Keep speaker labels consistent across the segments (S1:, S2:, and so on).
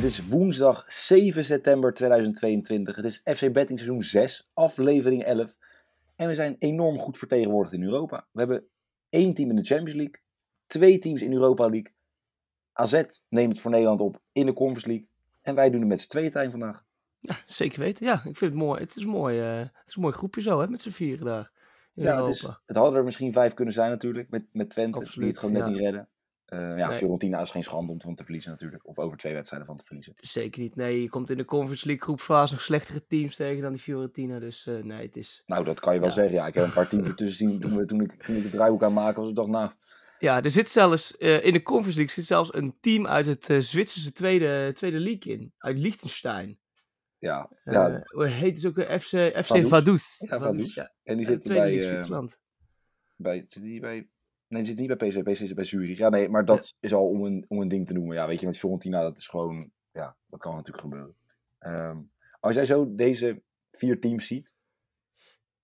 S1: Het is woensdag 7 september 2022. Het is FC Betting seizoen 6, aflevering 11. En we zijn enorm goed vertegenwoordigd in Europa. We hebben één team in de Champions League, twee teams in Europa League. AZ neemt het voor Nederland op in de Conference League. En wij doen het met z'n tweeën vandaag.
S2: Ja, zeker weten. Ja, ik vind het mooi. Het is, mooi, uh, het is een mooi groepje zo, hè, met z'n vieren daar.
S1: ja, het, is, het hadden er misschien vijf kunnen zijn natuurlijk, met, met Twente, Absoluut, die het gewoon net niet redden. Uh, ja, nee. Fiorentina is geen schande om van te verliezen natuurlijk. Of over twee wedstrijden van te verliezen.
S2: Zeker niet. Nee, je komt in de Conference League groepfase nog slechtere teams tegen dan die Fiorentina. Dus uh, nee, het is...
S1: Nou, dat kan je wel ja. zeggen. Ja, ik heb een paar teams ertussen zien toen, toen, ik, toen ik het draaiboek aan maken was. Ik dacht, nou...
S2: Ja, er zit zelfs uh, in de Conference League zit zelfs een team uit het Zwitserse tweede, tweede league in. Uit Liechtenstein.
S1: Ja. ja.
S2: hoe heet het ook? FC, FC Vaduz.
S1: Ja, Vaduz. Ja. En die zit bij... Zwitserland. Bij, zit die bij Nee, die zit niet bij PSV. PSV zit bij Zurich. Ja, nee, maar dat is al om een, om een ding te noemen. Ja, weet je, met Fiorentina, dat is gewoon... Ja, dat kan natuurlijk gebeuren. Um, als jij zo deze vier teams ziet...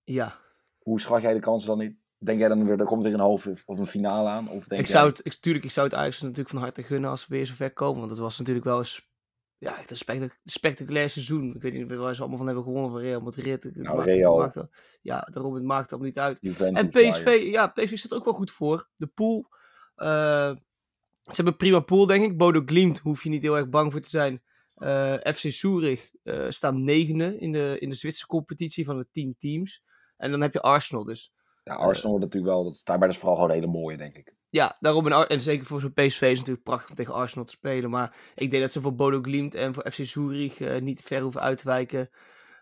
S2: Ja.
S1: Hoe schat jij de kansen dan in? Denk jij dan weer, er komt weer een halve of een finale aan? Of denk
S2: ik, zou het, ik, tuurlijk, ik zou het Ajax natuurlijk van harte gunnen als we weer zover komen. Want het was natuurlijk wel eens ja, echt een spectac spectaculair seizoen. Ik weet niet waar ze allemaal van hebben gewonnen van Real Madrid.
S1: Nou, Real.
S2: Maakte, ja, daarom het maakt het niet uit. en PSV, ja, PSV zit er ook wel goed voor. De pool. Uh, ze hebben een prima pool, denk ik. Bodo Glimt hoef je niet heel erg bang voor te zijn. Uh, FC Zurich uh, staan negende in de, in de Zwitserse competitie van de tien teams. En dan heb je Arsenal dus.
S1: Ja, Arsenal wordt natuurlijk wel, dat, daarbij is vooral gewoon een hele mooie, denk ik.
S2: Ja, daarom en, en zeker voor zo'n PSV is het natuurlijk prachtig om tegen Arsenal te spelen. Maar ik denk dat ze voor Bodo Glimt en voor FC Zurich uh, niet ver hoeven uit te wijken.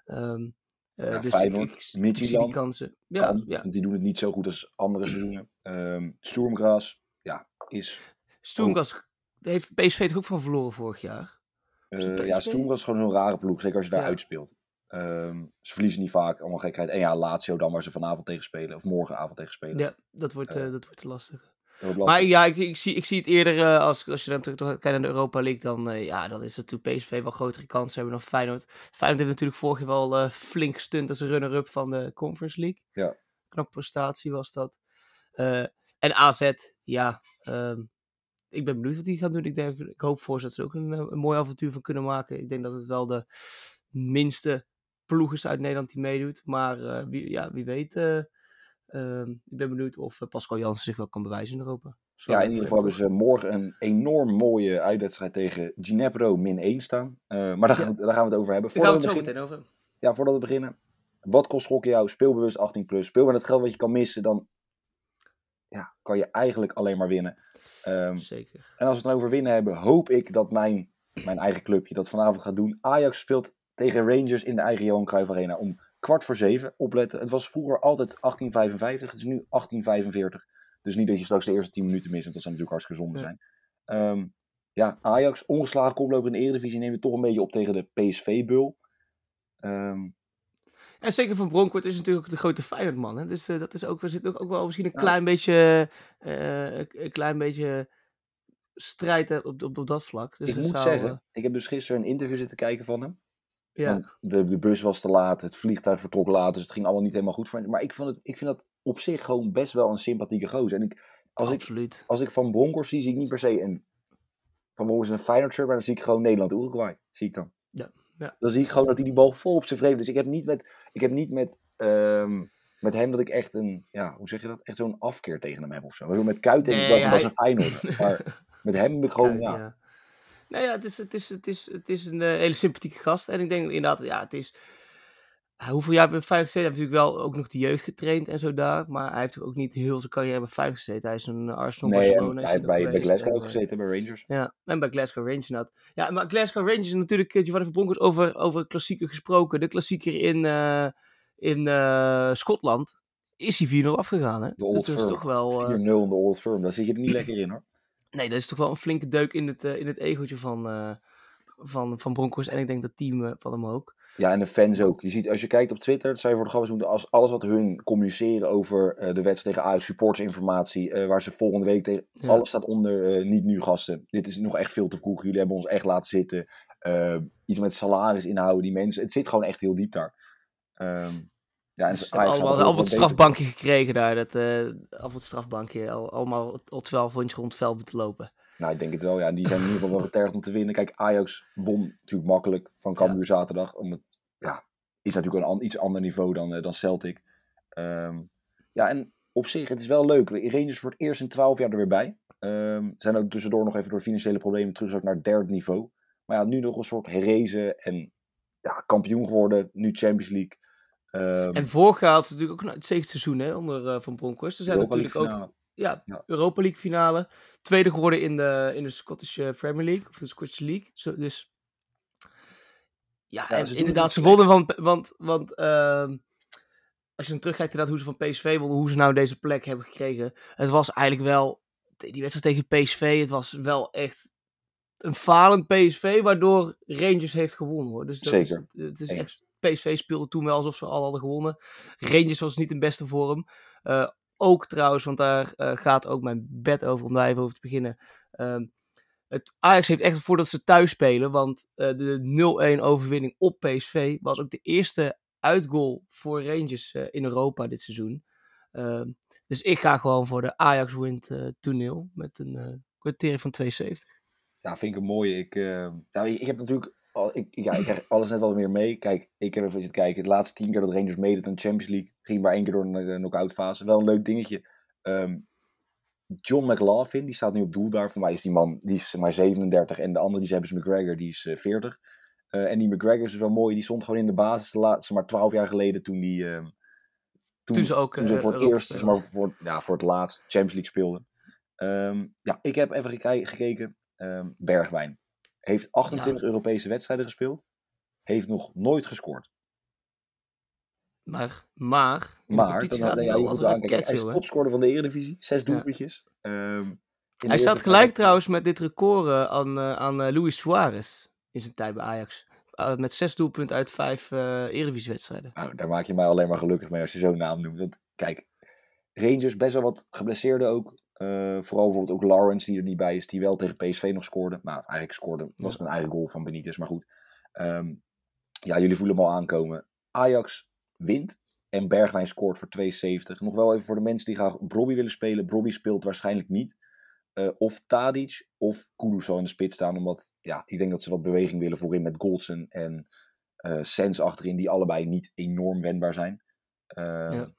S2: Um,
S1: uh, ja, dus Feyenoord, die kansen. Ja, kan, ja. Die doen het niet zo goed als andere seizoenen. Um, Sturmgras, ja, is...
S2: Sturmgras heeft PSV toch ook van verloren vorig jaar?
S1: Uh, ja, Sturmgras is gewoon een rare ploeg. Zeker als je daar ja. uitspeelt. Um, ze verliezen niet vaak, allemaal gekheid. En ja, Lazio dan waar ze vanavond tegen spelen. Of morgenavond tegen spelen.
S2: Ja, dat wordt, uh, dat wordt te lastig. Maar ja, ik, ik, zie, ik zie het eerder uh, als, als je dan terug kijkt naar de Europa League, dan, uh, ja, dan is het natuurlijk PSV wel grotere kansen hebben dan Feyenoord. Feyenoord heeft natuurlijk vorig jaar wel uh, flink stunt als runner-up van de Conference League.
S1: Ja.
S2: Knap prestatie was dat. en AZ, ja, um, ik ben benieuwd wat die gaan doen. Ik, denk, ik hoop voor ze dat ze er ook een, een mooi avontuur van kunnen maken. Ik denk dat het wel de minste ploeg is uit Nederland die meedoet. Maar wie, ja, wie weet ik ben benieuwd of uh, Pascal Jansen zich wel kan bewijzen in Europa.
S1: Zo ja, in ieder geval hebben ze morgen een enorm mooie uitwedstrijd tegen Ginepro min 1 staan. Uh, maar daar, ja. gaan we, daar, gaan we, het over hebben.
S2: Voordat we het zo meteen over.
S1: Ja, voordat we beginnen. Wat kost gokken jou? Speelbewust 18 plus. Speel met het geld wat je kan missen, dan ja, kan je eigenlijk alleen maar winnen.
S2: Um, Zeker.
S1: En als we het dan over winnen hebben, hoop ik dat mijn, mijn eigen clubje dat vanavond gaat doen. Ajax speelt tegen Rangers in de eigen Johan Cruijff Arena om kwart voor zeven opletten. Het was vroeger altijd 1855, het is nu 1845. Dus niet dat je straks de eerste 10 minuten mist, want dat zou natuurlijk hartstikke zonde zijn. Ja, um, ja Ajax, ongeslagen koploper in de Eredivisie, neemt het toch een beetje op tegen de PSV-bul. Um,
S2: en zeker van Bronkhorst is natuurlijk ook de grote Feyenoordman. Hè? Dus uh, dat is ook, er zit ook wel misschien een klein beetje, uh, een klein beetje strijd op, op, op dat vlak. Dus
S1: ik moet
S2: zou,
S1: zeggen, uh... ik heb dus gisteren een interview zitten kijken van hem. Ja. De, de bus was te laat, het vliegtuig vertrok laat, dus het ging allemaal niet helemaal goed voor hem. Maar ik, vond het, ik vind dat op zich gewoon best wel een sympathieke gozer. En ik, als,
S2: Absoluut.
S1: Ik, als ik Van Bronckhorst zie, zie ik niet per se een... Van Bronckhorst een Feyenoord shirt, maar dan zie ik gewoon Nederland-Uruguay. Zie ik dan.
S2: Ja. ja.
S1: Dan zie ik gewoon dat hij die bal vol op zijn vreemd. Dus ik heb niet met, ik heb niet met, um, met hem dat ik echt een... Ja, hoe zeg je dat? Echt zo'n afkeer tegen hem heb of zo. Met Kuit denk ik dat was een Feyenoord. Maar met hem heb ik gewoon...
S2: Kuit,
S1: ja.
S2: ja. Nou ja, het is, het is, het is, het is een uh, hele sympathieke gast. En ik denk inderdaad, ja, het is... hoeveel jaar bij Feyenoord gezeten? Hij heeft natuurlijk wel ook nog de jeugd getraind en zo daar. Maar hij heeft ook niet heel zijn carrière bij Feyenoord gezeten. Hij is een Arsenal,
S1: Nee,
S2: Barcelona.
S1: hij heeft bij, Glasgow
S2: en,
S1: ook
S2: eh,
S1: gezeten, bij Rangers.
S2: Ja, en bij Glasgow Rangers inderdaad. Ja, maar Glasgow Rangers is natuurlijk, eh, Giovanni van Bronckhorst, over, over klassieker gesproken. De klassieker in, eh, in eh, Schotland is hij 4-0 afgegaan. Hè?
S1: De Old
S2: dat is
S1: Firm.
S2: toch wel... eh,
S1: 4-0 in de Old Firm, daar zit je er niet lekker in hoor.
S2: Nee, dat is toch wel een flinke deuk in het, eh, in het egootje van, eh van, van Bronckhorst. En ik denk dat team eh, van hem ook.
S1: Ja, en de fans ook. Je ziet, als je kijkt op Twitter, dat zou je voor de grap moeten, als alles wat hun communiceren over de wedstrijd tegen Ajax, supportersinformatie, waar ze volgende week tegen,
S2: Ja.
S1: alles staat onder, niet nu gasten. Dit is nog echt veel te vroeg, jullie hebben ons echt laten zitten. Iets met salaris inhouden, die mensen, het zit gewoon echt heel diep daar. Ehm, ja, en Ajax
S2: hebben
S1: gaat
S2: allemaal, het
S1: beter.
S2: strafbankje gekregen daar. Dat, eh af het strafbankje. Al, allemaal al 12 rondjes rond het veld moeten lopen.
S1: Nou, ik denk het wel. Ja, die zijn in ieder geval wel getergd om te winnen. Kijk, Ajax won natuurlijk makkelijk van Cambuur zaterdag. Om het, ja, is natuurlijk een an- iets ander niveau dan, eh, dan Celtic. Ehm, ja, en op zich, het is wel leuk. Rangers voor het eerst in 12 jaar er weer bij. Ehm, zijn ook tussendoor nog even door financiële problemen terug naar derde niveau. Maar ja, nu nog een soort herrezen en ja, kampioen geworden. Nu Champions League. Ehm,
S2: En vorig jaar had ze natuurlijk ook een uitstekend seizoen hè, onder eh, Van Bronckhorst. Er zijn natuurlijk ook ja,
S1: Ja.
S2: Europa League finale. Tweede geworden in de, in de Scottish eh, Premier League. Of de Scottish League. Zo, dus ja,
S1: Ja,
S2: en
S1: ze
S2: inderdaad,
S1: het
S2: ze wonnen van... Want, want ehm, als je dan terugkijkt inderdaad hoe ze van PSV wonnen, hoe ze nou deze plek hebben gekregen. Het was eigenlijk wel, die wedstrijd tegen PSV, het was wel echt een falend PSV, waardoor Rangers heeft gewonnen hoor. Dus dat
S1: Zeker.
S2: Is, het is echt, PSV speelde toen wel alsof ze al hadden gewonnen. Rangers was niet in beste vorm. Eh, ook trouwens, want daar eh, gaat ook mijn bed over, om daar even over te beginnen. Ehm, het Ajax heeft echt voordeel dat ze thuis spelen, want eh, de 0-1 overwinning op PSV was ook de eerste uitgoal voor Rangers in Europa dit seizoen. Ehm, dus ik ga gewoon voor de Ajax wint 2-0 met een kwartier van 72.
S1: Ja, vind ik een mooie. Ik, nou, ik heb natuurlijk. Al, ik, ja, ik krijg alles net wat meer mee. Kijk, ik heb even zitten kijken. De laatste tien keer dat Rangers meedeed aan de Champions League. ging maar één keer door de knock-out fase. Wel een leuk dingetje. Ehm, John McLaughlin, die staat nu op doel daar. Voor mij is die man, die is maar 37. En de andere die ze hebben is McGregor, die is eh, 40. Eh, en die McGregor is dus wel mooi. Die stond gewoon in de basis de laatste, maar 12 jaar geleden toen die. ehm,
S2: Toen ze ook,
S1: toen ze
S2: eh,
S1: voor het eerst, zeg maar, voor, ja, voor het laatst Champions League speelden. Ehm, ja, ik heb even gekeken. Bergwijn heeft 28 Europese wedstrijden gespeeld. Heeft nog nooit gescoord.
S2: Maar, maar,
S1: Maar, dan,
S2: gaat hij
S1: ja,
S2: als een
S1: is topscorer van de Eredivisie. Zes doelpuntjes. Ehm,
S2: Hij staat gelijk trouwens met dit record eh, aan, eh, aan eh, Luis Suarez in zijn tijd bij Ajax. Met zes doelpunten uit vijf Eredivisie-wedstrijden.
S1: Nou, daar maak je mij alleen maar gelukkig mee als je zo'n naam noemt. Want kijk, Rangers best wel wat geblesseerden ook. Uh, vooral bijvoorbeeld ook Lawrence die er niet bij is, die wel tegen PSV nog scoorde. Nou, eigenlijk scoorde, was het een eigen goal van Benitez, maar goed. Um, ja, jullie voelen hem al aankomen. Ajax wint en Bergwijn scoort voor 72. Nog wel even voor de mensen die graag Brobby willen spelen. Brobby speelt waarschijnlijk niet. Uh, of Tadic of Kudus zal in de spits staan. Omdat ja, ik denk dat ze wat beweging willen voorin met Goldson en uh, Sens achterin. Die allebei niet enorm wendbaar zijn. Uh, ja.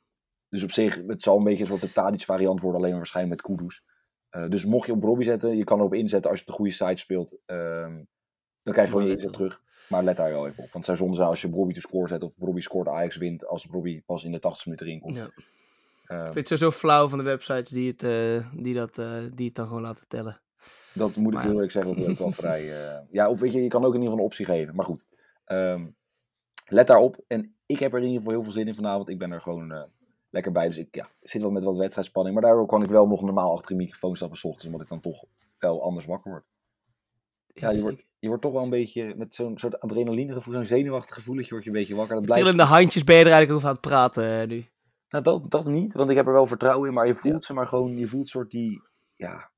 S1: Dus op zich, het zal een beetje een soort de Tadic variant worden. Alleen waarschijnlijk met Kudus. Uh, dus mocht je op Brobby zetten, je kan erop inzetten als je op de goede site speelt. Um, dan krijg je gewoon je inzet terug. Maar let daar wel even op. Want het zou zonde zijn als je Brobby te score zet. Of Brobby scoort Ajax wint. Als Brobby pas in de 80 minuten erin komt.
S2: Ja. Um, ik vind het sowieso flauw van de websites die het, uh, die dat, uh, die het dan gewoon laten tellen.
S1: Dat moet ik heel eerlijk zeggen, dat is ook wel vrij... Ja, of weet je, je kan ook in ieder geval een optie geven. Maar goed, um, let daarop. En ik heb er in ieder geval heel veel zin in vanavond. Ik ben er gewoon lekker bij. Dus ik ja, zit wel met wat wedstrijdspanning. Maar daardoor kan ik wel nog normaal achter de microfoon stappen s ochtends. Omdat ik dan toch wel anders wakker word. Ja, je, wordt, je wordt toch wel een beetje met zo'n soort adrenaline gevoel, zo'n zenuwachtig gevoeletje word je een beetje wakker. Dat blijft...
S2: Trillende handjes ben je er eigenlijk over aan het praten uh, nu.
S1: Nou, dat, dat niet, want ik heb er wel vertrouwen in, maar je voelt ja. ze maar gewoon, je voelt soort die, ja...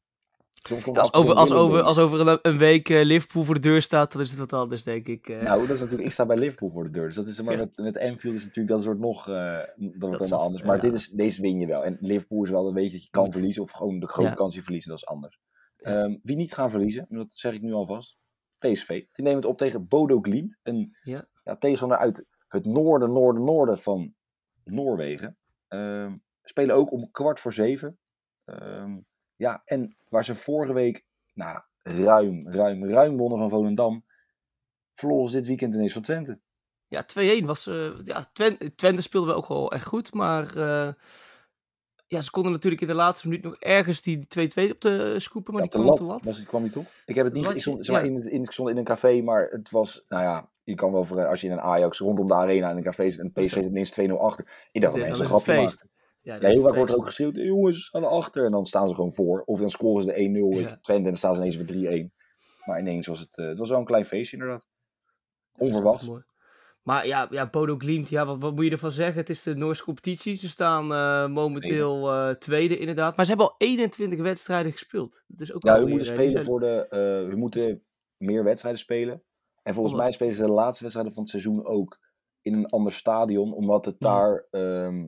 S2: Soms komt als, over, als, over, als over een, week uh, Liverpool voor de deur staat, dan is het wat anders, denk ik. Uh.
S1: Nou, dat is natuurlijk, ik sta bij Liverpool voor de deur, dus dat is maar ja. met, met Anfield is natuurlijk, dat soort nog, uh, dat wordt anders. Maar dit is, deze win je wel. En Liverpool is wel een beetje dat je kan verliezen, of gewoon de grote kans je verliezen, dat is anders. Um, wie niet gaan verliezen, dat zeg ik nu alvast, PSV. Die nemen het op tegen Bodo Glimt. Een ja. Ja, tegenstander uit het noorden, noorden, noorden van Noorwegen. Um, spelen ook om kwart voor zeven. Um, ja, en waar ze vorige week nou, ruim, ruim, ruim wonnen van Volendam. Verloren ze dit weekend ineens van Twente.
S2: Ja, 2-1 was... eh, ja, Twente, Twente speelde wel ook wel echt goed, maar... eh, ja, ze konden natuurlijk in de laatste minuut nog ergens die 2-2 op de scoopen, maar
S1: Ja,
S2: die kwam
S1: lat,
S2: op de lat.
S1: Was, kwam die toch? Ik heb het niet. Ik stond,
S2: ja.
S1: in, in, ik stond in een café, maar het was, nou ja, je kan wel voor, als je in een Ajax rondom de arena in een café zit en PSV zit ineens 2-0 achter. Ik dacht dat mensen een grapje.
S2: Ja,
S1: heel vaak wordt er ook geschreeuwd, "Eh, jongens, staan er achter. En dan staan ze gewoon voor. Of dan scoren ze de 1-0 weet je,
S2: Ja.
S1: Twente en dan staan ze ineens weer 3-1. Maar ineens was het, eh, het was wel een klein feestje inderdaad.
S2: Mooi. Maar ja, ja Bodo Glimt, ja, wat, wat moet je ervan zeggen? Het is de Noorse competitie. Ze staan eh, momenteel eh, tweede inderdaad. Maar ze hebben al 21 wedstrijden gespeeld. Dat is ook
S1: Ja, we moeten spelen
S2: zijn
S1: voor de, we moeten meer wedstrijden spelen. En volgens
S2: Omdat-
S1: mij spelen ze de laatste wedstrijden van het seizoen ook in een ander stadion, omdat het daar ehm,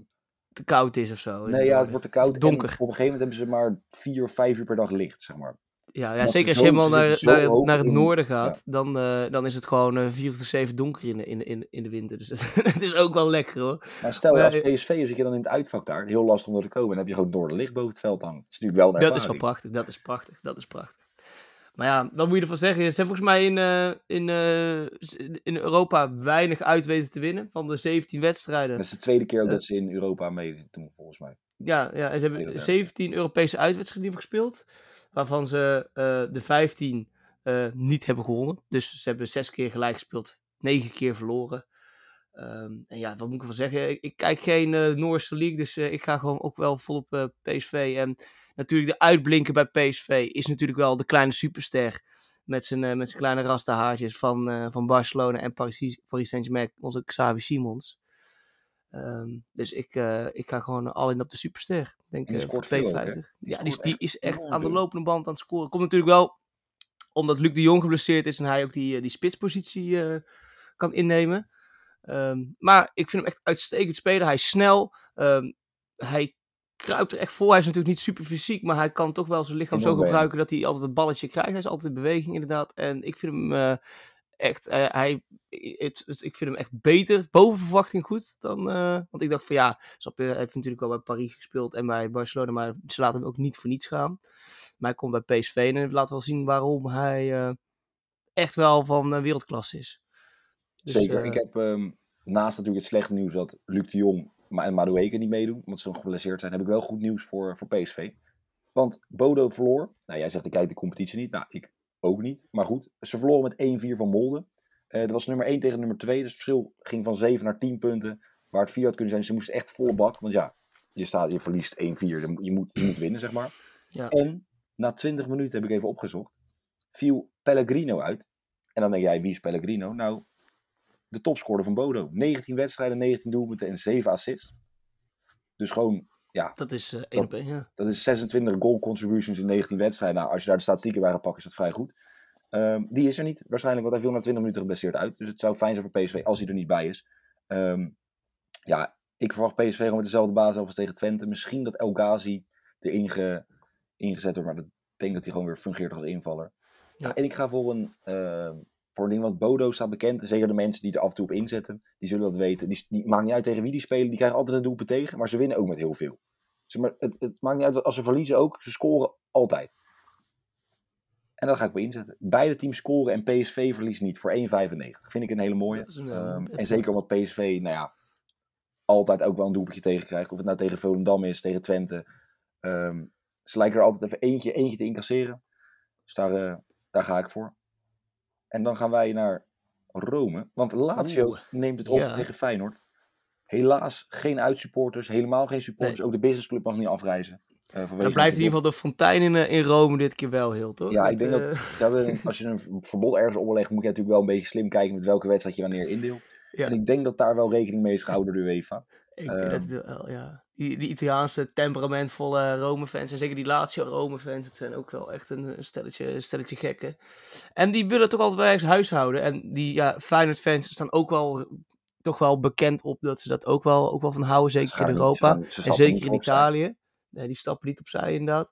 S2: te koud is of zo.
S1: Nee, ja, het wordt te koud.
S2: Donker.
S1: En op een gegeven moment hebben ze maar vier of vijf uur per dag licht, zeg maar.
S2: Ja, ja zeker
S1: ze
S2: als je helemaal naar, naar, het
S1: in-
S2: noorden gaat, dan, eh, dan is het gewoon eh 24-7 donker in de, in, in, in de winter. Dus het is ook wel lekker hoor.
S1: Maar stel,
S2: Maar
S1: als PSV zit je dan in het uitvak daar, heel lastig om er te komen. En dan heb je gewoon noorderlicht boven het veld hangen. Dat is natuurlijk wel een
S2: Dat is wel prachtig, dat is prachtig, dat is prachtig. Maar ja, dan moet je ervan zeggen, ze hebben volgens mij in, eh, in, eh, in Europa weinig uit weten te winnen. Van de 17 wedstrijden.
S1: Dat is de tweede keer ook
S2: Eh.
S1: dat ze in Europa mee doen, volgens mij.
S2: Ja, ja, en ze hebben
S1: of
S2: 17 Europese uitwedstrijden gespeeld. Waarvan ze de 15 eh, niet hebben gewonnen. Dus ze hebben zes keer gelijk gespeeld, negen keer verloren. Ehm, en ja, wat moet ik ervan zeggen? Ik, ik kijk geen Noorse League, dus ik ga gewoon ook wel volop PSV. En natuurlijk de uitblinker bij PSV is natuurlijk wel de kleine superster. Met zijn, eh, met zijn kleine rastahaartjes van, eh, van Barcelona en Paris, Paris Saint-Germain, onze Xavi Simons. Ehm, dus ik, eh, ik ga gewoon al in op de superster. Denk
S1: En die scoort
S2: voor
S1: veel ook, hè?
S2: 52.
S1: Die
S2: ja, die, die is echt aan de lopende band aan het scoren. Komt natuurlijk wel omdat Luc de Jong geblesseerd is en hij ook die, die spitspositie kan innemen. Ehm, maar ik vind hem echt uitstekend spelen. Hij is snel. Ehm, hij kruipt er echt voor. Hij is natuurlijk niet super fysiek, maar hij kan toch wel zijn lichaam zo gebruiken dat hij altijd het balletje krijgt. Hij is altijd in beweging inderdaad. En ik vind hem eh, echt, eh, hij, het, het- ik vind hem echt beter, boven verwachting goed. Dan, eh, want ik dacht van ja, snap je, hij heeft natuurlijk wel bij Paris gespeeld en bij Barcelona, maar ze laten hem ook niet voor niets gaan. Maar hij komt bij PSV en laten wel zien waarom hij echt wel van wereldklasse is. Dus,
S1: Zeker. ik heb ehm, naast natuurlijk het slechte nieuws dat Luc de Jong ma- en Madueke niet meedoen, omdat ze nog geblesseerd zijn, heb ik wel goed nieuws voor, voor PSV. Want Bodo verloor. Nou, jij zegt ik kijk de competitie niet. Nou, ik ook niet. Maar goed, ze verloren met 1-4 van Molde. Eh dat was nummer 1 tegen nummer 2. Dus het verschil ging van 7 naar 10 punten. Waar het 4 had kunnen zijn. Ze moesten echt volle bak. Want ja, je, staat, je verliest 1-4. dan moet- Je moet, je moet winnen, zeg maar.
S2: Ja.
S1: En na 20 minuten heb ik even opgezocht. Viel Pellegrino uit. En dan denk jij, wie is Pellegrino? Nou, de topscorer van Bodo. 19 wedstrijden, 19 doelpunten en 7 assists. Dus gewoon, ja,
S2: Dat is één op één, ja.
S1: dat is 26 goal contributions in 19 wedstrijden. Nou, als je daar de statistieken bij gaat pakken, is dat vrij goed. Ehm, die is er niet, waarschijnlijk, want hij viel na 20 minuten geblesseerd uit. Dus het zou fijn zijn voor PSV als hij er niet bij is. Ehm, ja, ik verwacht PSV gewoon met dezelfde basis als tegen Twente. Misschien dat El Ghazi erin ge- ingezet wordt, maar ik denk dat hij gewoon weer fungeert als invaller. Ja.
S2: Ja.
S1: en ik ga voor een, ehm, voor een ding, want Bodo staat bekend. Zeker de mensen die er af en toe op inzetten, die zullen dat weten. Die, die maakt niet uit tegen wie die spelen, die krijgen altijd een doelpunt tegen, maar ze winnen ook met heel veel. Zeg maar, het, het maakt niet uit, als ze verliezen ook, ze scoren altijd. En dat ga ik op inzetten. Beide teams scoren en PSV verliest niet voor 1,95. Vind ik een hele mooie.
S2: Een, eh,
S1: Ehm, en zeker omdat PSV, nou ja, altijd ook wel een doelpuntje tegen krijgt. Of het nou tegen Volendam is, tegen Twente. Ehm, ze lijken er altijd even eentje, eentje te incasseren. Dus daar, eh, daar ga ik voor. En dan gaan wij naar Rome. Want Lazio
S2: Oeh,
S1: neemt het op
S2: ja.
S1: tegen Feyenoord. Helaas geen uitsupporters, helemaal geen supporters.
S2: Nee.
S1: Ook de businessclub mag niet afreizen. eh, vanwege
S2: Dan blijft in ieder geval de fontein in, eh, in Rome dit keer wel heel, toch?
S1: Ja,
S2: Dat,
S1: ik denk dat
S2: eh,
S1: als je een verbod ergens oplegt, moet je natuurlijk wel een beetje slim kijken met welke wedstrijd je wanneer indeelt.
S2: Ja.
S1: En ik denk dat daar wel rekening mee is gehouden door de UEFA.
S2: Ik denk dat
S1: Ehm.
S2: het wel, ja. Die, die Italiaanse temperamentvolle Rome-fans, en zeker die Lazio Rome-fans, het zijn ook wel echt een stelletje, stelletje gekken. En die willen toch altijd wel ergens huishouden. En die ja, Feyenoord-fans staan ook wel, toch wel bekend op dat ze dat ook wel, ook wel van houden, zeker in Europa.
S1: ze
S2: En zeker in. Italië. Nee, die stappen niet opzij inderdaad.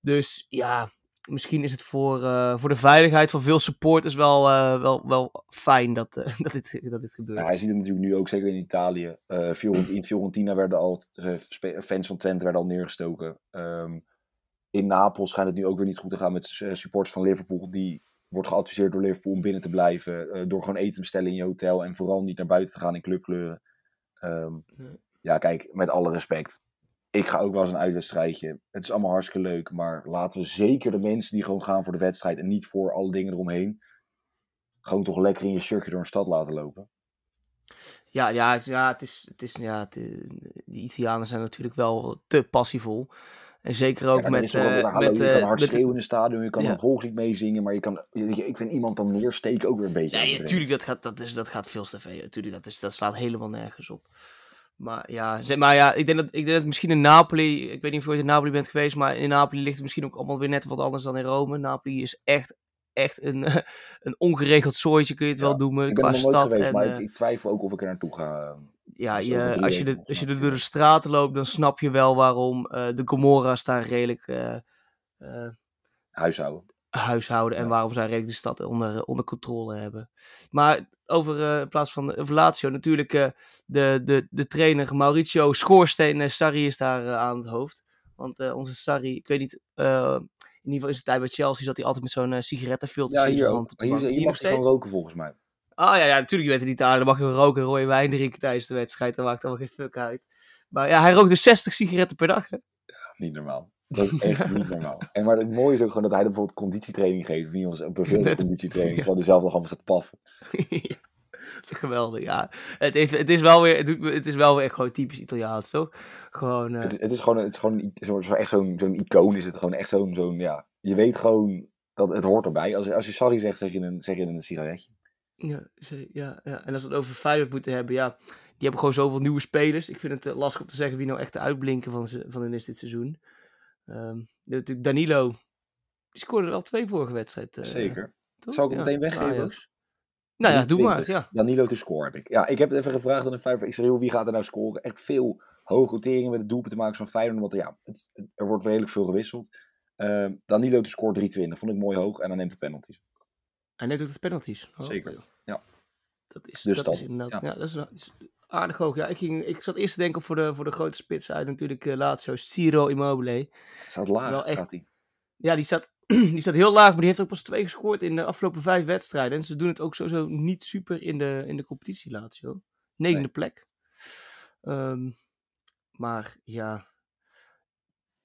S2: Dus ja, misschien is het voor, eh, voor de veiligheid van veel supporters wel, eh, wel, wel fijn dat, eh, dat, dit, dat dit gebeurt.
S1: Ja, hij ziet het natuurlijk nu ook, zeker in Italië. In Fiorentina werden al, fans van Twente werden al neergestoken. Ehm, in Napels schijnt het nu ook weer niet goed te gaan met supporters van Liverpool. Die wordt geadviseerd door Liverpool om binnen te blijven. door gewoon eten te bestellen in je hotel. En vooral niet naar buiten te gaan in clubkleuren. Ehm, ja, kijk, met alle respect. Ik ga ook wel eens een uitwedstrijdje. Het is allemaal hartstikke leuk. Maar laten we zeker de mensen die gewoon gaan voor de wedstrijd. En niet voor alle dingen eromheen. Gewoon toch lekker in je shirtje door een stad laten lopen.
S2: Ja, ja, ja, het is, het is, ja, het, eh, die Italianen zijn natuurlijk wel te passievol. En zeker ook
S1: Ja,
S2: met,
S1: is toch ook-
S2: eh, met,
S1: je
S2: eh,
S1: kan hard
S2: met-
S1: schreeuwen in een stadion, je kan
S2: Ja.
S1: een volkslied meezingen, maar je kan, je, ik vind iemand dan neersteken ook weer een beetje.
S2: Nee, natuurlijk, dat gaat, dat, is, dat gaat veel te dat, is, dat slaat helemaal nergens op. Maar ja, zeg maar ja, ik denk dat, ik denk dat misschien in Napoli, ik weet niet of je ooit in Napoli bent geweest, maar in Napoli ligt het misschien ook allemaal weer net wat anders dan in Rome. Napoli is echt, echt een, een ongeregeld soortje, kun je het
S1: Ja,
S2: wel noemen,
S1: Ik ben
S2: qua stad.
S1: geweest,
S2: en,
S1: maar
S2: eh,
S1: ik, ik twijfel ook of ik er naartoe ga.
S2: ja, je,
S1: over drie
S2: als, je de, als je er door de straten loopt, dan snap je wel waarom eh, de Gomorra's daar redelijk eh, eh,
S1: Huishouden.
S2: Huishouden en
S1: Ja.
S2: waarom zij redelijk de stad onder, onder controle hebben. Maar over, eh, in plaats van over Lazio, natuurlijk eh, de, de, de trainer Mauricio Schoorsteen eh, Sarri is daar eh, aan het hoofd. Want eh, onze Sarri, ik weet niet, eh, in ieder geval is het tijd bij Chelsea, zat hij altijd met zo'n eh sigarettenfilter
S1: Ja, hier ook.
S2: de
S1: Hier, hier
S2: Hier
S1: mag je gewoon roken volgens mij.
S2: Ah ja, ja, natuurlijk, je bent in Italië, dan mag je roken, rode wijn drinken tijdens de wedstrijd, dat maakt allemaal geen fuck uit. Maar ja, hij rookt dus 60 sigaretten per dag. Hè?
S1: Niet normaal. Dat is echt niet normaal. En maar het mooie is ook gewoon dat hij bijvoorbeeld conditietraining geeft. Wie ons beveelt
S2: Net-
S1: conditietraining. Terwijl hij zelf nog allemaal staat paffen.
S2: Ja, dat is geweldig, ja. Het, heeft, het, is wel weer, het, doet, het is wel weer echt gewoon typisch Italiaans, toch? Gewoon, eh,
S1: Het, is, het is gewoon, het is gewoon een- zo, zo, echt zo'n zo'n icoon. Is het gewoon echt zo'n, zo'n, ja. Je weet gewoon dat het hoort erbij. Als, je- als je sorry zegt, zeg je een, zeg je een sigaretje.
S2: ja, ze- ja, ja, en als we het over Feyenoord moeten hebben, ja, die hebben gewoon zoveel nieuwe spelers. Ik vind het eh, lastig om te zeggen wie nou echt de uitblinken van, van hen is dit seizoen. Ehm, natuurlijk Danilo, die scoorde er al twee vorige wedstrijd. eh,
S1: Zeker.
S2: toch?
S1: Zal ik
S2: Ja,
S1: meteen weggeven.
S2: Nou ja, doe maar,
S1: 3,20.
S2: ja.
S1: Danilo te score heb ik. Ja, ik heb het even gevraagd aan de vijver. Ik zei, joh, wie gaat er nou scoren? Echt veel hoge roteringen met het doelpunt te maken van Feyenoord. Want ja, het, er wordt redelijk veel gewisseld. Ehm, Danilo te score 3,20. Vond ik mooi hoog. En dan neemt de penalties.
S2: En net ook de penalties. Oh,
S1: Zeker, ja.
S2: Dat is,
S1: Dus
S2: dat
S1: dan,
S2: is inderdaad,
S1: ja.
S2: ja. dat is, dat is aardig hoog. Ja, ik, ging, ik zat eerst te denken voor de, voor de grote spits uit natuurlijk uh, Lazio, Ciro Immobile.
S1: Staat laag,
S2: Wel echt-
S1: staat hij.
S2: Ja, die staat, die staat heel laag, maar die heeft ook pas twee gescoord in de afgelopen vijf wedstrijden. En ze doen het ook sowieso niet super in de, in de competitie, Lazio. Negende
S1: Nee.
S2: plek. Ehm, maar ja,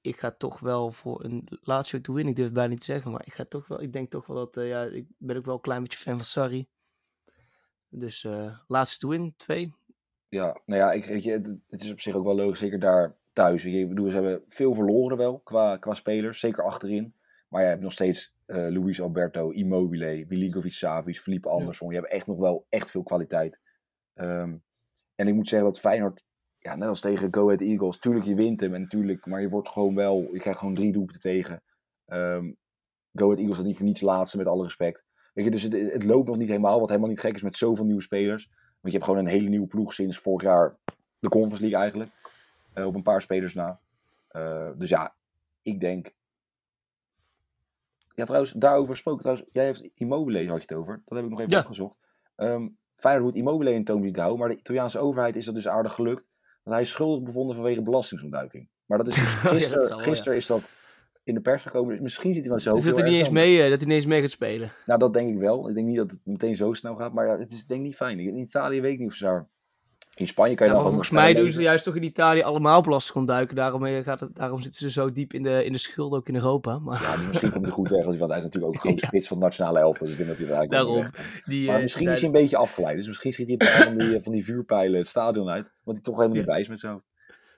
S2: ik ga toch wel voor een Lazio to win. Ik durf het bijna niet te zeggen, maar ik, ga toch wel, ik denk toch wel dat, eh, ja, ik ben ook wel een klein beetje fan van Sarri. Dus eh Lazio to win, twee.
S1: Ja, nou ja, ik, weet je, het, het is op zich ook wel logisch. Zeker daar thuis. Je, ik bedoel, ze hebben veel verloren wel qua, qua spelers. Zeker achterin. Maar je hebt nog steeds eh Luis Alberto, Immobile, Milinkovic Savic, Felipe Anderson. Je hebt echt nog wel echt veel kwaliteit. Ehm, en ik moet zeggen dat Feyenoord, ja, net als tegen Go Ahead Eagles, tuurlijk je wint hem en natuurlijk, maar je wordt gewoon wel, je krijgt gewoon drie doelpunten tegen. Ehm Go Ahead Eagles had niet voor niets laatste, met alle respect. Weet je, dus het, het loopt nog niet helemaal, wat helemaal niet gek is met zoveel nieuwe spelers. Want je hebt gewoon een hele nieuwe ploeg sinds vorig jaar de Conference League eigenlijk. Eh, op een paar spelers na. Eh, dus ja, ik denk... Ja, trouwens, daarover gesproken. Trouwens, jij heeft Immobile, had je het over. Dat heb ik nog even
S2: Ja.
S1: opgezocht. Ehm Feyenoord moet Immobile in toom zien te houden. Maar de Italiaanse overheid is dat dus aardig gelukt. Want hij is schuldig bevonden vanwege belastingontduiking. Maar dat is dus
S2: Oh dat
S1: gisteren,
S2: zal wel, ja.
S1: gisteren is dat in de pers gekomen. Dus misschien zit hij wel zo.
S2: Dus dat hij niet eens mee, eh, dat hij niet eens mee gaat spelen.
S1: Nou, dat denk ik wel. Ik denk niet dat het meteen zo snel gaat. Maar ja, het is denk ik niet fijn. In Italië weet ik niet of ze daar... In Spanje kan je
S2: Ja,
S1: dan
S2: volgens mij doen ze juist toch in Italië allemaal belasting ontduiken. Daarom, eh, gaat het, daarom zitten ze zo diep in de, in de schuld ook in Europa. Maar
S1: Ja, misschien komt hij goed weg. Want hij is natuurlijk ook gewoon
S2: Ja.
S1: spits van het nationale elftal. Dus ik denk dat hij
S2: Daarom. die,
S1: Maar
S2: eh,
S1: misschien
S2: zijn-
S1: is hij een beetje afgeleid. Dus misschien schiet hij een paar van die, van die vuurpijlen het stadion uit. Want hij toch helemaal niet bij is met zo.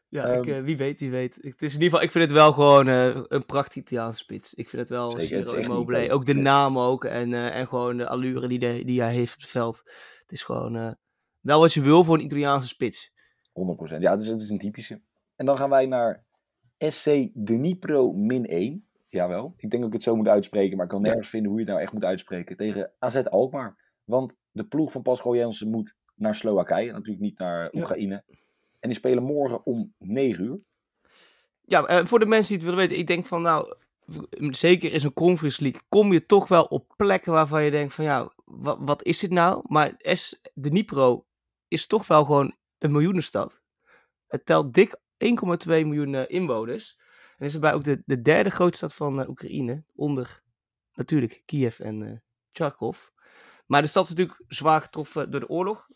S2: Ja,
S1: Ehm,
S2: ik, eh, wie weet, wie weet. Het is in ieder geval, ik vind het wel gewoon eh, een prachtig Italiaanse spits. Ik vind het wel
S1: Zeker,
S2: Ciro Immobile. Ook de naam ook. En, eh, en gewoon de allure die, de, die hij heeft op het veld. Het is gewoon eh, wel wat je wil voor een Italiaanse spits.
S1: 100%. Ja, het is, het is een typische. En dan gaan wij naar SC Dnipro min 1. Jawel. Ik denk dat ik het zo moet uitspreken. Maar ik kan
S2: Ja.
S1: nergens vinden hoe je het nou echt moet uitspreken. Tegen AZ Alkmaar. Want de ploeg van Pascal Jensen moet naar Slowakije. Natuurlijk niet naar
S2: Ja.
S1: En die spelen morgen om 9 uur.
S2: Ja, eh, voor de mensen die het willen weten. Ik denk van nou, zeker in zo'n Conference League kom je toch wel op plekken waarvan je denkt van ja, wat, is dit nou? Maar S, de Dnipro is toch wel gewoon een miljoenenstad. Het telt dik 1,2 miljoen eh, inwoners. En is erbij ook de, de derde grootste stad van eh, Oekraïne. Onder natuurlijk Kiev en, Charkov. Maar de stad is natuurlijk zwaar getroffen door de oorlog.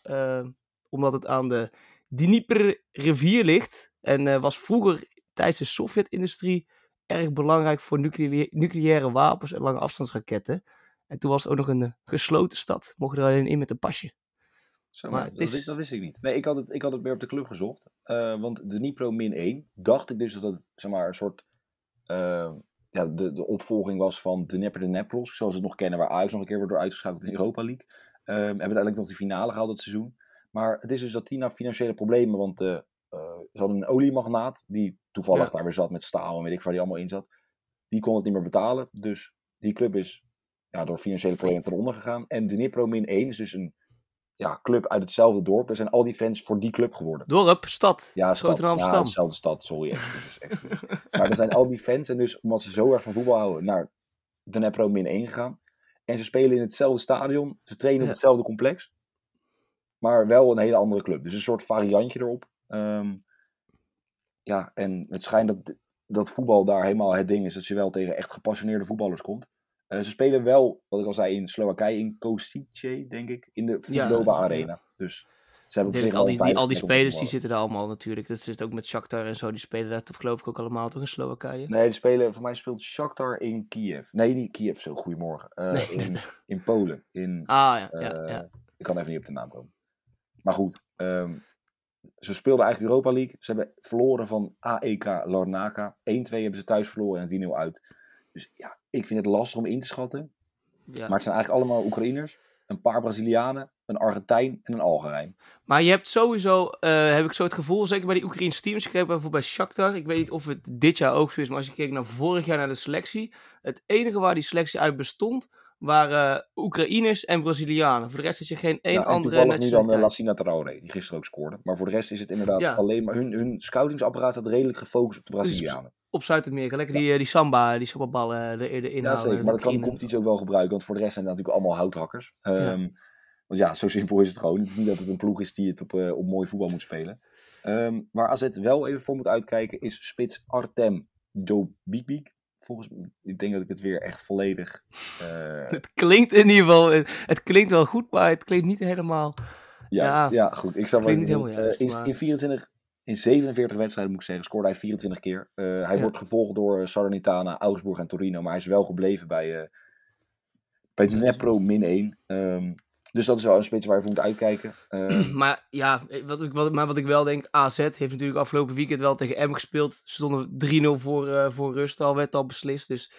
S2: omdat het aan de Dnieper-rivier ligt. En eh, was vroeger tijdens de Sovjet-industrie erg belangrijk voor nuclea- nucleaire wapens en lange afstandsraketten. En toen was het ook nog een eh, gesloten stad. Mocht er alleen in met een pasje.
S1: Zo,
S2: Maar
S1: dat,
S2: is-
S1: wist- dat wist ik niet. Nee, ik had het, ik had het meer op de club gezocht. Eh, want de Nipro min 1 dacht ik dus dat het zeg maar, een soort ja, de, de opvolging was van de Nepper de Nepros. Zoals we het nog kennen, waar Ajax nog een keer wordt door uitgeschakeld in de Europa League. Hebben uiteindelijk nog de finale gehaald dat seizoen. Maar het is dus dat die na financiële problemen, want eh, ze hadden een oliemagnaat die toevallig
S2: Ja.
S1: daar weer zat met staal en weet ik waar die allemaal in zat. Die kon het niet meer betalen. Dus die club is ja, door financiële problemen ten onder gegaan. En de Nipro min 1 is dus een ja, club uit hetzelfde dorp. Er zijn al die fans voor die club geworden.
S2: Dorp, stad.
S1: Ja, stad. Ja, dezelfde stad, sorry. excuses, excuses. maar er zijn al die fans en dus omdat ze zo erg van voetbal houden naar de Nepro min 1 gegaan. En ze spelen in hetzelfde stadion. Ze trainen
S2: Ja.
S1: op hetzelfde complex. Maar wel een hele andere club. Dus een soort variantje erop. Ehm, ja, en het schijnt dat, dat voetbal daar helemaal het ding is. Dat je wel tegen echt gepassioneerde voetballers komt. Eh, ze spelen wel, wat ik al zei, in Slowakije, in Kosice, denk ik. In de Vlodova
S2: ja.
S1: Arena. Dus ze hebben op
S2: denk
S1: zich
S2: dat al die, die, al die
S1: 50
S2: spelers die zitten daar allemaal natuurlijk. Dat zit ook met Shakhtar en zo. Die spelen daar toch geloof ik ook allemaal toch in Slowakije.
S1: Nee, die spelen, voor mij speelt Shakhtar in Kiev. Nee, niet Kiev, zo, goedemorgen. Eh,
S2: Nee,
S1: in, in Polen. In,
S2: Ah ja, ja,
S1: eh,
S2: ja.
S1: Ik kan even niet op de naam komen. Maar goed, ehm, ze speelden eigenlijk Europa League. Ze hebben verloren van AEK Larnaca. 1-2 hebben ze thuis verloren en 10-0 uit. Dus ja, ik vind het lastig om in te schatten.
S2: ja.
S1: Maar het zijn eigenlijk allemaal Oekraïners. Een paar Brazilianen, een Argentijn en een Algerijn.
S2: Maar je hebt sowieso, eh, heb ik zo het gevoel, zeker bij die Oekraïnse teams, ik heb bijvoorbeeld bij Shakhtar, ik weet niet of het dit jaar ook zo is, maar als je kijkt naar vorig jaar naar de selectie, het enige waar die selectie uit bestond, waren Oekraïners en Brazilianen. Voor de rest is er geen één
S1: Ja, en
S2: andere
S1: toevallig nu dan eh,
S2: nationaliteit.
S1: Lassina Traoré, die gisteren ook scoorde. Maar voor de rest is het inderdaad
S2: Ja.
S1: alleen maar... Hun, hun scoutingsapparaat staat redelijk gefocust op de Brazilianen.
S2: Op Zuid-Amerika, lekker die, eh, die samba, die sambaballen er, erin
S1: Ja, zeker. Maar dat kan de competitie ook wel gebruiken. Want voor de rest zijn het natuurlijk allemaal houthakkers. Ehm, Want ja, zo simpel is het gewoon. Het is niet dat het een ploeg is die het op, eh, op mooi voetbal moet spelen. Ehm, waar AZ wel even voor moet uitkijken is spits Artem Dobibik. Volgens mij, ik denk dat ik het weer echt volledig... eh,
S2: Het klinkt in ieder geval, het klinkt wel goed, maar het klinkt niet helemaal...
S1: Juist, ja, goed. Ik zou
S2: klinkt niet helemaal
S1: eh,
S2: juist,
S1: in,
S2: maar-
S1: in 24, in 47 wedstrijden moet ik zeggen, scoorde hij 24 keer. Eh, hij
S2: Ja.
S1: wordt gevolgd door eh, Salernitana, Augsburg en Torino, maar hij is wel gebleven bij, eh bij Dnepro min 1. Ehm, dus dat is wel een spits waar je voor moet uitkijken. Ehm,
S2: Maar ja, wat ik, wat, maar wat ik wel denk, AZ heeft natuurlijk afgelopen weekend wel tegen Emmen gespeeld. Ze stonden 3-0 voor, eh, voor rust al, werd al beslist. Dus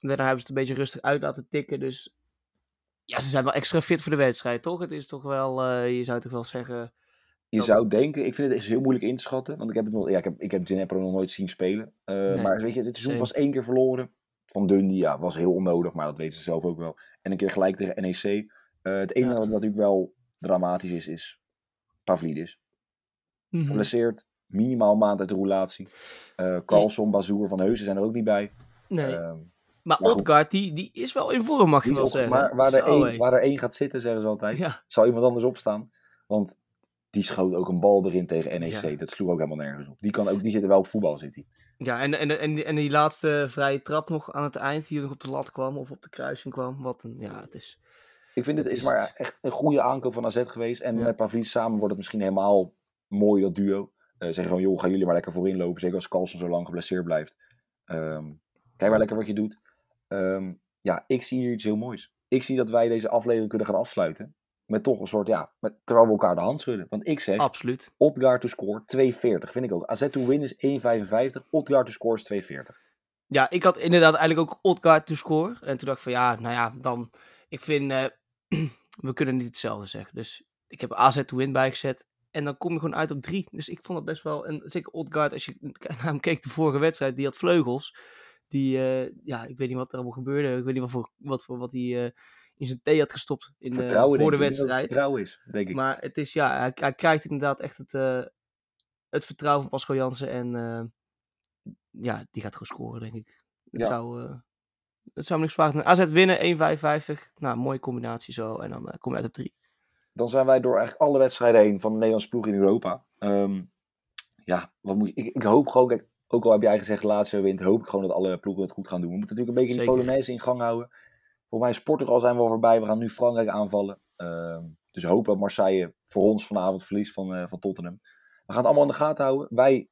S2: daarna hebben ze het een beetje rustig uit laten tikken. Dus ja, ze zijn wel extra fit voor de wedstrijd, toch? Het is toch wel, eh, je zou toch wel zeggen...
S1: je
S2: dat-
S1: zou denken, ik vind het is heel moeilijk in te schatten, want ik heb, het nog, ja, ik heb, ik heb nog nooit zien spelen. Eh,
S2: Nee,
S1: maar weet je, dit seizoen was één keer verloren. Van Dundee, ja, was heel onnodig, maar dat weten ze zelf ook wel. En een keer gelijk tegen NEC. Eh, het enige
S2: Ja.
S1: wat natuurlijk wel dramatisch is, is Pavlidis. geblesseerd. Minimaal maand uit de roulatie. Eh Carlson, Bazoer, Van Heusen zijn er ook niet bij.
S2: Nee,
S1: Ehm,
S2: maar
S1: maar.
S2: Odgaard, die, die is wel in vorm, mag je wel zeggen.
S1: maar waar er, één, waar er één gaat zitten, zeggen ze altijd,
S2: Ja,
S1: zal iemand anders opstaan. Want die schoot ook een bal erin tegen NEC.
S2: Ja.
S1: Dat sloeg ook helemaal nergens op. Die, kan ook, die zit er wel op voetbal, zit hij.
S2: ja en, en, en, en die laatste vrije trap nog aan het eind, die nog op de lat kwam of op de kruising kwam. Wat een, ja, het is...
S1: Ik vind het is maar echt een goede aankoop van AZ geweest. En met Pavlidis samen wordt het misschien helemaal mooi, dat duo. Eh zeggen gewoon, joh, gaan jullie maar lekker voorin lopen. Zeker als Carlson zo lang geblesseerd blijft. Ehm, kijk maar lekker wat je doet. Ehm, ja, ik zie hier iets heel moois. Ik zie dat wij deze aflevering kunnen gaan afsluiten. Met toch een soort, ja, met, terwijl we elkaar de hand schudden. Want ik zeg,
S2: Absoluut.
S1: Odgaard to score 2,40. Vind ik ook. AZ to win is 1,55. Odgaard to score is 2,40.
S2: Ja, ik had inderdaad eigenlijk ook Odgaard to score. En toen dacht ik van ja, nou ja, dan... Ik vind, eh, we kunnen niet hetzelfde zeggen. Dus ik heb AZ to win bijgezet. En dan kom je gewoon uit op drie. Dus ik vond het best wel... En zeker Odgaard, als je naar hem keek de vorige wedstrijd, die had vleugels. Die, eh, ja, ik weet niet wat er allemaal gebeurde. Ik weet niet wat voor wat, voor, wat hij eh, in zijn thee had gestopt in, eh, voor de
S1: dat
S2: wedstrijd.
S1: vertrouwen is, denk ik.
S2: Maar het is, ja, hij, hij krijgt inderdaad echt het, het vertrouwen van Pascal Jansen. En ja, die gaat gewoon scoren, denk ik. Het
S1: Ja.
S2: zou, het zou me niks vragen. AZ winnen, 1,55. Nou, mooie combinatie zo. En dan eh, kom je uit op 3.
S1: dan zijn wij door eigenlijk alle wedstrijden heen van de Nederlandse ploeg in Europa. Ehm, ja, wat moet je, ik, ik hoop gewoon, kijk, ook al heb jij gezegd laatste wint, hoop ik gewoon dat alle ploegen het goed gaan doen. We moeten natuurlijk een beetje
S2: Zeker.
S1: de Polonaise in gang houden. Voor mij is Portugal zijn we al voorbij. We gaan nu Frankrijk aanvallen. Ehm, dus hopen dat Marseille voor ons vanavond verliest van, eh, van Tottenham. We gaan het allemaal in de gaten houden. Wij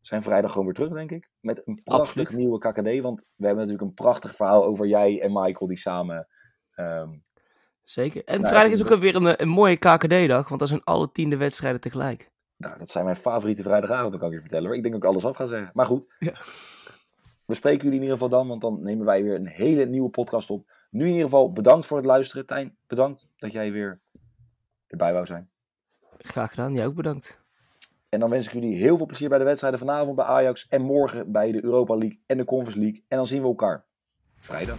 S1: zijn vrijdag gewoon weer terug, denk ik. Met een prachtig
S2: Absoluut.
S1: nieuwe KKD. Want we hebben natuurlijk een prachtig verhaal over jij en Michael die samen... ehm,
S2: Zeker. En
S1: Nou,
S2: vrijdag is ook weer een, een mooie KKD-dag, want dan zijn alle tiende wedstrijden tegelijk.
S1: nou, dat zijn mijn favoriete vrijdagavond, dat kan ik je vertellen. hoor. Ik denk dat ik alles af ga zeggen. Maar goed.
S2: Ja.
S1: We spreken jullie in ieder geval dan, want dan nemen wij weer een hele nieuwe podcast op. Nu in ieder geval bedankt voor het luisteren. Tijn, bedankt dat jij weer erbij wou zijn.
S2: Graag gedaan, jij ook bedankt.
S1: En dan wens ik jullie heel veel plezier bij de wedstrijden vanavond bij Ajax. En morgen bij de Europa League en de Conference League. En dan zien we elkaar vrijdag.